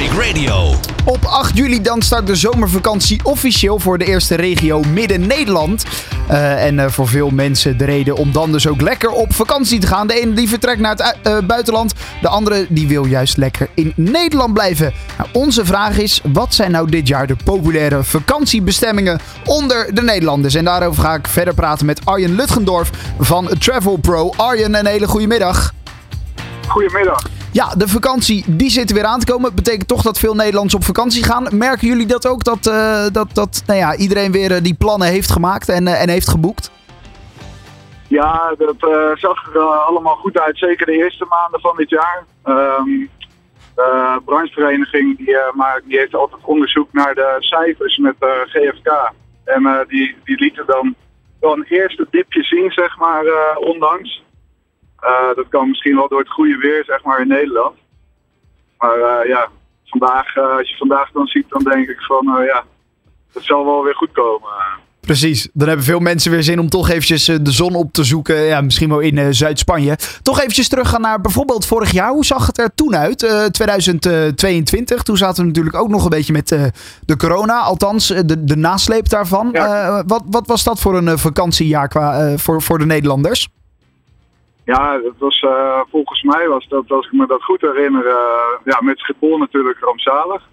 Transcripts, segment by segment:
Traffic Radio. Op 8 juli dan start de zomervakantie officieel voor de eerste regio Midden-Nederland. Uh, en uh, voor veel mensen de reden om dan dus ook lekker op vakantie te gaan. De ene die vertrekt naar het uh, buitenland, de andere die wil juist lekker in Nederland blijven. Nou, onze vraag is, wat zijn nou dit jaar de populaire vakantiebestemmingen onder de Nederlanders? En daarover ga ik verder praten met Arjen Lutgendorf van Travel Pro. Arjen, een hele goede middag. Goedemiddag. Ja, de vakantie die zit weer aan te komen. Betekent toch dat veel Nederlanders op vakantie gaan. Merken jullie dat ook? Dat, uh, dat, dat nou ja, iedereen weer uh, die plannen heeft gemaakt en, uh, en heeft geboekt? Ja, dat zag er allemaal goed uit. Zeker de eerste maanden van dit jaar. Um, de branchevereniging die, maar, die heeft altijd onderzoek naar de cijfers met GFK. En die, die lieten dan wel een eerste dipje zien, zeg maar, ondanks. Uh, dat kan misschien wel door het goede weer, zeg maar, in Nederland. Maar uh, ja, vandaag, uh, als je vandaag dan ziet, dan denk ik van, ja, het zal wel weer goed komen. Precies, dan hebben veel mensen weer zin om toch eventjes de zon op te zoeken. Ja, misschien wel in Zuid-Spanje. Toch eventjes teruggaan naar bijvoorbeeld vorig jaar. Hoe zag het er toen uit, 2022? Toen zaten we natuurlijk ook nog een beetje met de corona. Althans, de, de nasleep daarvan. Ja. wat, wat was dat voor een vakantiejaar qua, voor, voor de Nederlanders? Ja, dat was, uh, volgens mij was dat, als ik me dat goed herinner, uh, ja, met Schiphol natuurlijk rampzalig.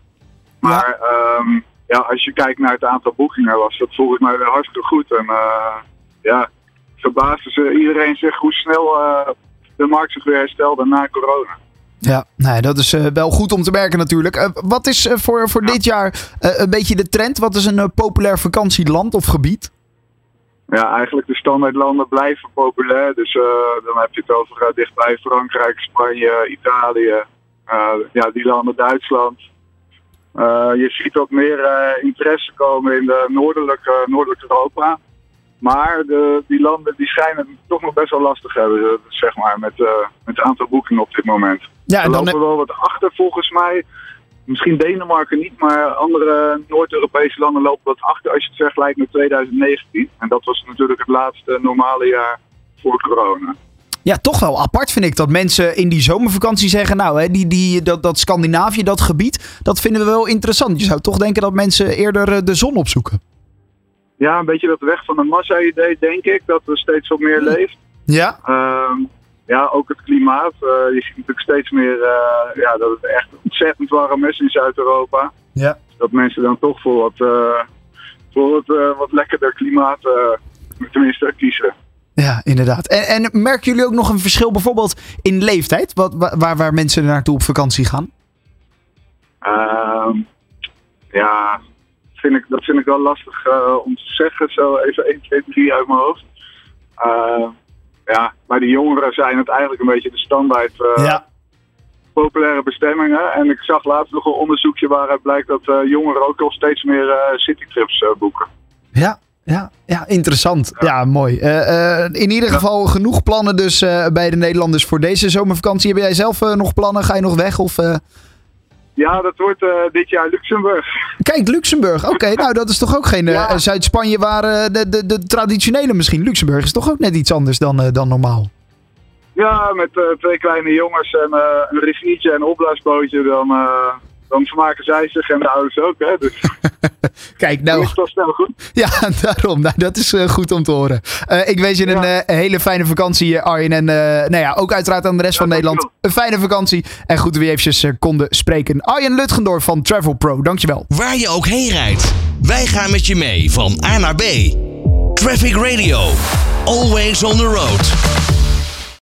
Maar ja. Um, ja, als je kijkt naar het aantal boekingen, was dat volgens mij weer hartstikke goed. En uh, ja, verbaasde ze iedereen zich hoe snel de markt zich weer herstelde na corona. Ja, nee, dat is wel goed om te merken natuurlijk. Wat is voor, voor ja. dit jaar een beetje de trend? Wat is een populair vakantieland of gebied? Ja, eigenlijk de standaardlanden blijven populair. Dus uh, dan heb je het over uh, dichtbij Frankrijk, Spanje, Italië. Uh, ja, die landen, Duitsland. je ziet ook meer interesse komen in de noordelijke, noordelijke Europa. Maar de, die landen die schijnen het toch nog best wel lastig hebben, zeg maar, met, met het aantal boekingen op dit moment. Ja, en dan lopen we wel wat achter volgens mij. Misschien Denemarken niet, maar andere Noord-Europese landen lopen wat achter als je het vergelijkt met 2019. En dat was natuurlijk het laatste normale jaar voor corona. Ja, toch wel apart vind ik dat mensen in die zomervakantie zeggen: Nou, hè, die, die, dat, dat Scandinavië, dat gebied, dat vinden we wel interessant. Je zou toch denken dat mensen eerder de zon opzoeken. Ja, een beetje dat weg van de massa-idee, denk ik, dat er steeds wat meer leeft. Ja. Um, ja, ook het klimaat. Uh, je ziet natuurlijk steeds meer uh, ja, dat het echt ontzettend warm is in Zuid-Europa. Ja. Dat mensen dan toch voor wat, uh, voor wat, wat lekkerder klimaat tenminste kiezen. Ja, inderdaad. En, en merken jullie ook nog een verschil bijvoorbeeld in leeftijd? Wat, waar, waar mensen naartoe op vakantie gaan? Ehm, ja, vind ik, dat vind ik wel lastig om te zeggen. Zo even 1, 2, 3 uit mijn hoofd. Ehm, ja, maar die jongeren zijn het eigenlijk een beetje de standaard uh, ja. populaire bestemmingen. En ik zag laatst nog een onderzoekje waaruit blijkt dat uh, jongeren ook al steeds meer uh, citytrips boeken. Ja, ja, ja, interessant. Ja, ja mooi. in ieder geval genoeg plannen dus bij de Nederlanders voor deze zomervakantie. Heb jij zelf nog plannen? Ga je nog weg? Of, ja, dat wordt uh, dit jaar Luxemburg. Kijk, Luxemburg. Oké, nou dat is toch ook geen uh, Zuid-Spanje waar de, de, de traditionele misschien. Luxemburg is toch ook net iets anders dan, dan normaal. Ja, met twee kleine jongens en een riviertje en een opblaasbootje, dan, dan vermaken zij zich en de ouders ook. Hè? Dus, Kijk, nou. is dat snel goed. Ja, daarom. Nou, dat is uh, goed om te horen. Uh, ik wens je een uh, hele fijne vakantie, Arjen. En nou ja, ook uiteraard aan de rest ja, van Nederland. Een fijne vakantie. En goed dat we eventjes konden spreken. Arjen Lutgendorf van Travel Pro. Dankjewel. Waar je ook heen rijdt. Wij gaan met je mee van A naar B. Traffic Radio. Always on the road.